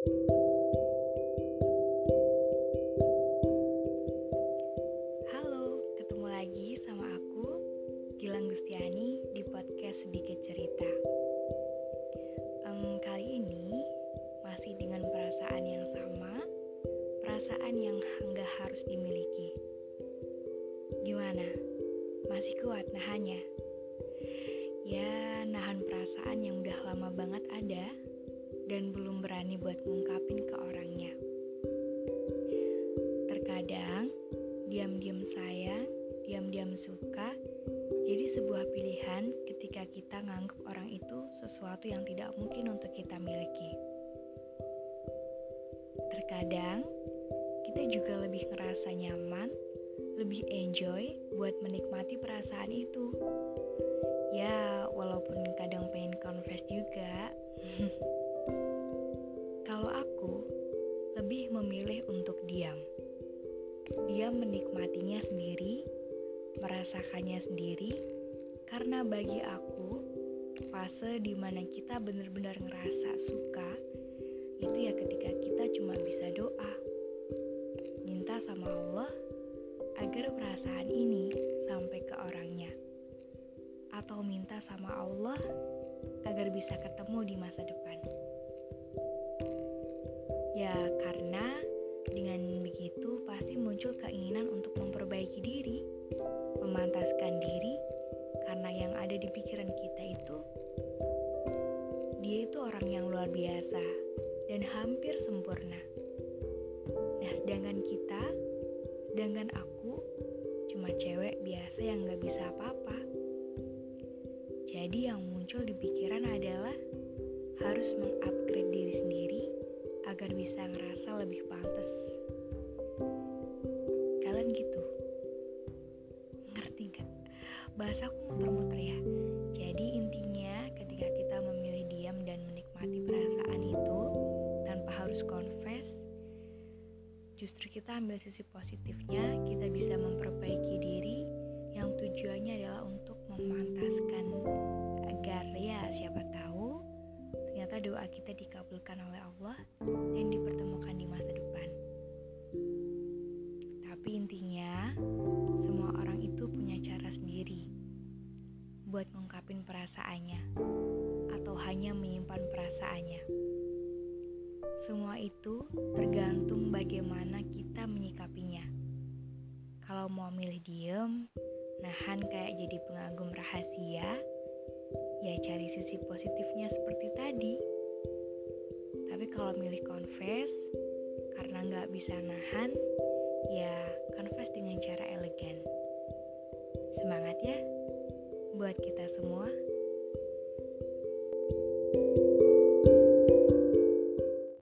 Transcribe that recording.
Halo, ketemu lagi sama aku Gilang Gustiani di podcast Sedikit Cerita. Em, kali ini masih dengan perasaan yang sama, perasaan yang nggak harus dimiliki. Gimana? Masih kuat nahannya? Ya, nahan perasaan yang udah lama banget ada dan belum berani buat ngungkapin ke orangnya. Terkadang diam-diam sayang, diam-diam suka, jadi sebuah pilihan ketika kita nganggap orang itu sesuatu yang tidak mungkin untuk kita miliki. Terkadang kita juga lebih ngerasa nyaman, lebih enjoy buat menikmati perasaan itu. Ya, lebih memilih untuk diam. Dia menikmatinya sendiri, merasakannya sendiri, karena bagi aku, fase di mana kita benar-benar ngerasa suka, itu ya ketika kita cuma bisa doa. Minta sama Allah agar perasaan ini sampai ke orangnya. Atau minta sama Allah agar bisa ketemu di masa depan. Ya, memantaskan diri, karena yang ada di pikiran kita itu dia itu orang yang luar biasa dan hampir sempurna. Nah, sedangkan kita, sedangkan aku, cuma cewek biasa yang gak bisa apa-apa. Jadi yang muncul di pikiran adalah harus mengupgrade diri sendiri agar bisa ngerasa lebih pantas. Bahasaku muter-muter ya. Jadi intinya ketika kita memilih diam dan menikmati perasaan itu tanpa harus confess, justru kita ambil sisi positifnya, kita bisa memperbaiki diri yang tujuannya adalah untuk memantaskan agar ya siapa tahu ternyata doa kita dikabulkan oleh Allah dan dipertemukan buat ngungkapin perasaannya atau hanya menyimpan perasaannya. Semua itu tergantung bagaimana kita menyikapinya. Kalau mau milih diem, nahan kayak jadi pengagum rahasia, ya cari sisi positifnya seperti tadi. Tapi kalau milih confess, karena nggak bisa nahan, ya confess dengan cara elegan. Semangat ya, buat kita semua.